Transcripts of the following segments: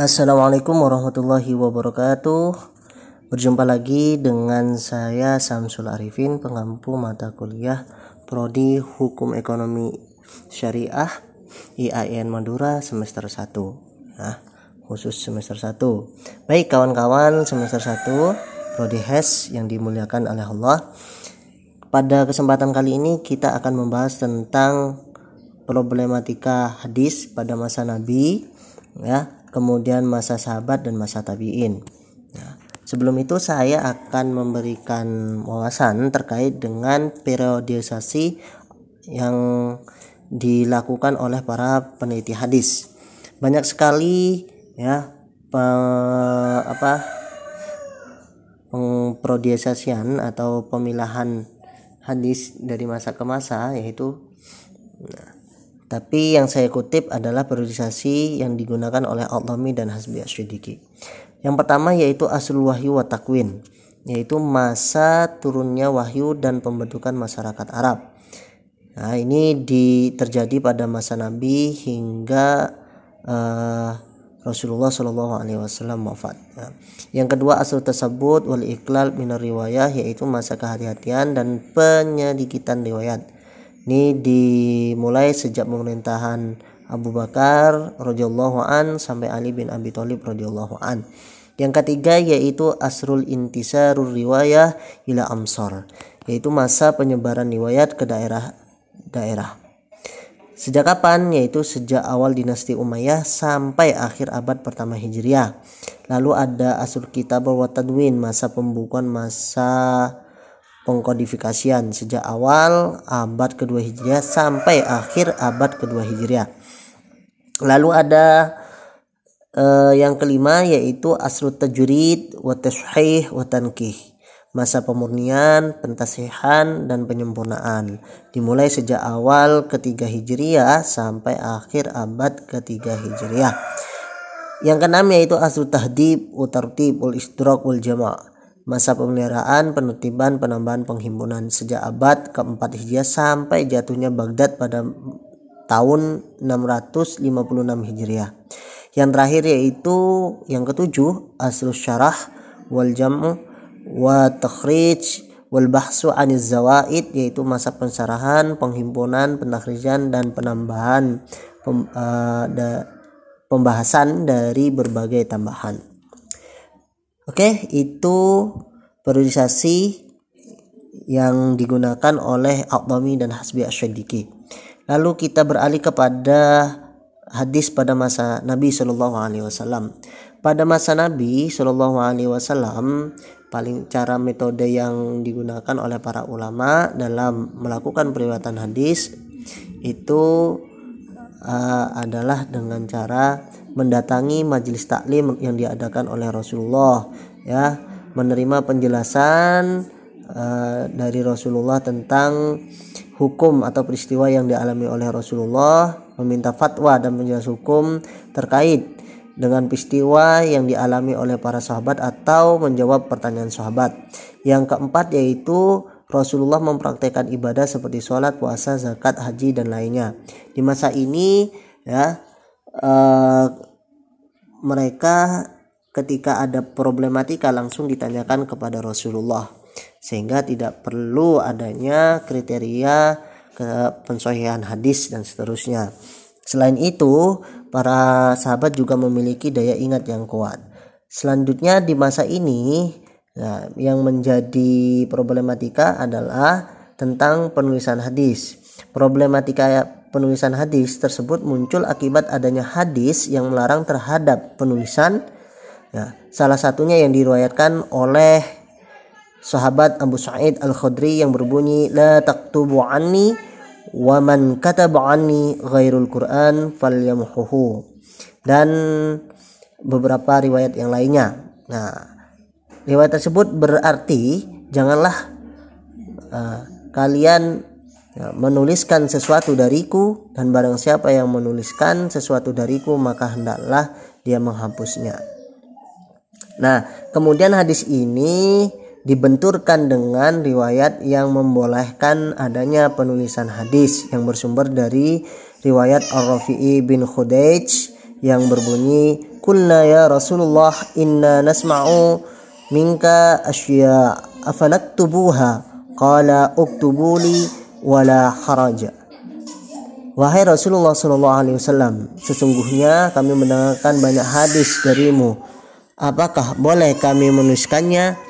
Assalamualaikum warahmatullahi wabarakatuh. Berjumpa lagi dengan saya Samsul Arifin Pengampu mata kuliah Prodi Hukum Ekonomi Syariah IAIN Madura semester 1 Nah khusus semester 1 Baik kawan-kawan semester 1 Prodi HES yang dimuliakan oleh Allah. Pada kesempatan kali ini kita akan membahas tentang problematika hadis pada masa Nabi ya kemudian masa sahabat dan masa tabiin. Nah, sebelum itu saya akan memberikan wawasan terkait dengan periodisasi yang dilakukan oleh para peneliti hadis. Banyak sekali ya pe, apa pengprodiasasian atau pemilahan hadis dari masa ke masa yaitu nah, tapi yang saya kutip adalah periodisasi yang digunakan oleh Al-Tami dan Hasbi Asyidiki. Yang pertama yaitu Asul Wahyu wa Takwin, yaitu masa turunnya wahyu dan pembentukan masyarakat Arab. Nah, ini di, terjadi pada masa Nabi hingga uh, Rasulullah Shallallahu Alaihi Wasallam wafat. Nah, yang kedua asal tersebut wal iklal minar riwayah yaitu masa kehati-hatian dan penyedikitan riwayat ini dimulai sejak pemerintahan Abu Bakar radhiyallahu an sampai Ali bin Abi Thalib radhiyallahu an. Yang ketiga yaitu asrul intisarur riwayah ila amsar, yaitu masa penyebaran riwayat ke daerah-daerah. Sejak kapan? Yaitu sejak awal dinasti Umayyah sampai akhir abad pertama Hijriah. Lalu ada asur kitab wa tadwin, masa pembukuan, masa pengkodifikasian sejak awal abad kedua Hijriah sampai akhir abad kedua Hijriah. Lalu ada uh, yang kelima yaitu asrut tajrid wa tashih wa tankih. Masa pemurnian, pentasihan dan penyempurnaan dimulai sejak awal ketiga Hijriah sampai akhir abad ketiga Hijriah. Yang keenam yaitu asrut tahdib, utartib, ul istidrak, ul jama' masa pemeliharaan, penertiban, penambahan penghimpunan sejak abad keempat Hijriah sampai jatuhnya Baghdad pada tahun 656 Hijriah. Yang terakhir yaitu yang ketujuh Asrus Syarah wal Jam'u wa Takhrij wal Bahsu aniz Zawaid yaitu masa pensarahan, penghimpunan, penakhrijan dan penambahan pem, uh, da, pembahasan dari berbagai tambahan. Oke, itu periodisasi yang digunakan oleh Aqbami dan Hasbi Asyadiki. Lalu kita beralih kepada hadis pada masa Nabi Shallallahu Alaihi Wasallam. Pada masa Nabi Shallallahu Alaihi Wasallam, paling cara metode yang digunakan oleh para ulama dalam melakukan periwatan hadis itu uh, adalah dengan cara mendatangi majelis taklim yang diadakan oleh Rasulullah ya menerima penjelasan uh, dari Rasulullah tentang hukum atau peristiwa yang dialami oleh Rasulullah meminta fatwa dan penjelasan hukum terkait dengan peristiwa yang dialami oleh para sahabat atau menjawab pertanyaan sahabat. Yang keempat yaitu Rasulullah mempraktekkan ibadah seperti sholat, puasa, zakat, haji dan lainnya. Di masa ini ya uh, mereka ketika ada problematika langsung ditanyakan kepada Rasulullah sehingga tidak perlu adanya kriteria ke pensohian hadis dan seterusnya. Selain itu, para sahabat juga memiliki daya ingat yang kuat. Selanjutnya di masa ini ya, yang menjadi problematika adalah tentang penulisan hadis. Problematika penulisan hadis tersebut muncul akibat adanya hadis yang melarang terhadap penulisan. Ya, salah satunya yang diriwayatkan oleh sahabat Abu Sa'id Al-Khudri yang berbunyi la taktubu anni wa man kataba anni ghairul Quran falyamhuhu. Dan beberapa riwayat yang lainnya. Nah riwayat tersebut berarti janganlah uh, kalian menuliskan sesuatu dariku dan barang siapa yang menuliskan sesuatu dariku maka hendaklah dia menghapusnya. Nah, kemudian hadis ini dibenturkan dengan riwayat yang membolehkan adanya penulisan hadis yang bersumber dari riwayat Ar-Rafi'i bin Khudaij yang berbunyi kulna ya Rasulullah inna nasma'u minka asya afanaktubuha qala uktubuli wala haraja Wahai Rasulullah Shallallahu Alaihi Wasallam, sesungguhnya kami mendengarkan banyak hadis darimu. Apakah boleh kami menuliskannya?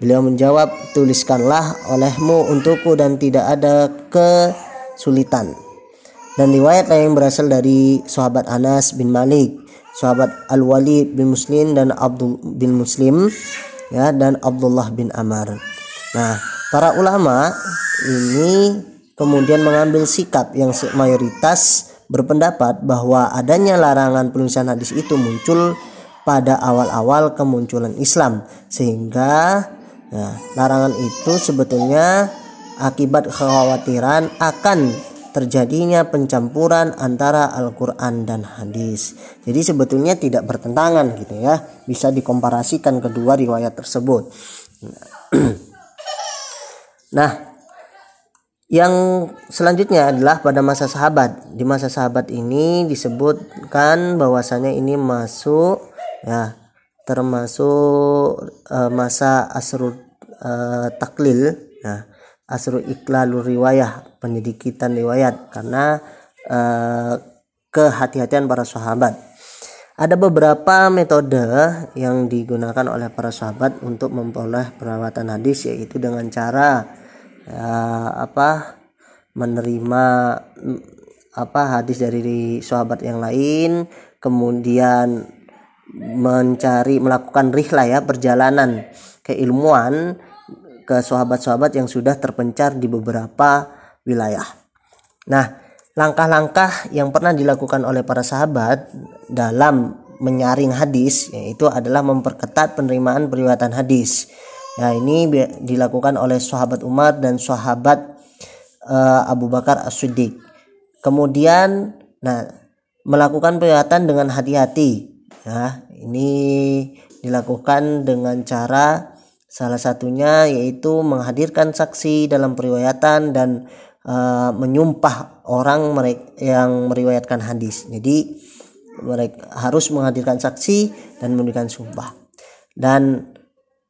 Beliau menjawab, tuliskanlah olehmu untukku dan tidak ada kesulitan. Dan riwayat lain berasal dari sahabat Anas bin Malik, sahabat Al Walid bin Muslim dan Abdul bin Muslim, ya dan Abdullah bin Amr. Nah, para ulama ini kemudian mengambil sikap yang mayoritas berpendapat bahwa adanya larangan penulisan hadis itu muncul pada awal-awal kemunculan Islam sehingga ya, larangan itu sebetulnya akibat kekhawatiran akan terjadinya pencampuran antara Al-Quran dan hadis. Jadi sebetulnya tidak bertentangan gitu ya, bisa dikomparasikan kedua riwayat tersebut. Nah, yang selanjutnya adalah pada masa sahabat. Di masa sahabat ini disebutkan bahwasanya ini masuk ya termasuk uh, masa asrul uh, taklil ya asrul iklalur riwayah pendidikan riwayat karena uh, kehati-hatian para sahabat. Ada beberapa metode yang digunakan oleh para sahabat untuk memperoleh perawatan hadis yaitu dengan cara ya, apa menerima apa hadis dari sahabat yang lain kemudian mencari melakukan rihlah ya perjalanan keilmuan ke sahabat-sahabat yang sudah terpencar di beberapa wilayah. Nah, langkah-langkah yang pernah dilakukan oleh para sahabat dalam menyaring hadis yaitu adalah memperketat penerimaan periwayatan hadis. Nah, ini dilakukan oleh sahabat Umar dan sahabat uh, Abu Bakar As-Siddiq. Kemudian nah melakukan peringatan dengan hati-hati. Ya, ini dilakukan dengan cara salah satunya yaitu menghadirkan saksi dalam periwayatan dan uh, menyumpah orang mereka yang meriwayatkan hadis. Jadi mereka harus menghadirkan saksi dan memberikan sumpah. Dan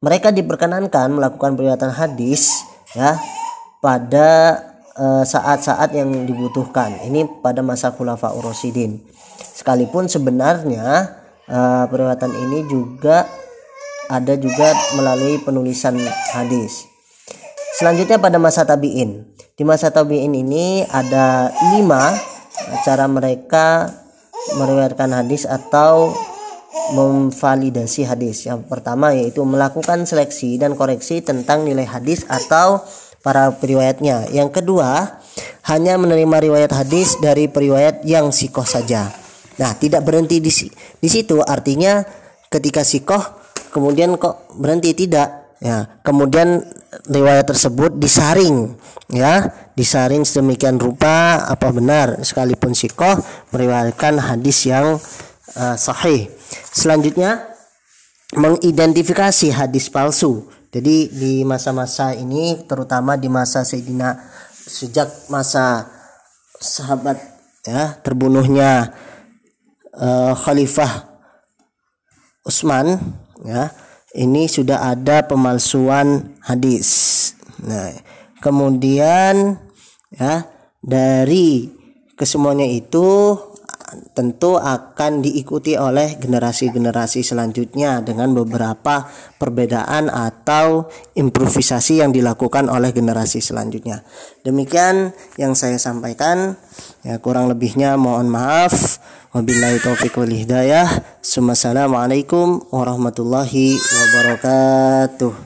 mereka diperkenankan melakukan peringatan hadis ya pada eh, saat-saat uh, yang dibutuhkan. Ini pada masa Khulafa Urosidin. Sekalipun sebenarnya uh, peringatan ini juga ada juga melalui penulisan hadis. Selanjutnya pada masa tabiin. Di masa tabiin ini ada lima cara mereka meriwayatkan hadis atau memvalidasi hadis. Yang pertama yaitu melakukan seleksi dan koreksi tentang nilai hadis atau para periwayatnya. Yang kedua, hanya menerima riwayat hadis dari periwayat yang sikoh saja. Nah, tidak berhenti di di situ artinya ketika sikoh kemudian kok berhenti tidak ya kemudian riwayat tersebut disaring ya disaring sedemikian rupa apa benar sekalipun sikoh meriwayatkan hadis yang uh, sahih. Selanjutnya mengidentifikasi hadis palsu. Jadi di masa-masa ini terutama di masa Sayyidina sejak masa sahabat ya terbunuhnya uh, Khalifah Utsman ya ini sudah ada pemalsuan hadis. Nah, kemudian ya dari kesemuanya itu tentu akan diikuti oleh generasi-generasi selanjutnya dengan beberapa perbedaan atau improvisasi yang dilakukan oleh generasi selanjutnya. Demikian yang saya sampaikan. Ya kurang lebihnya mohon maaf. Wabillahi taufiq wal hidayah. Wassalamualaikum warahmatullahi wabarakatuh.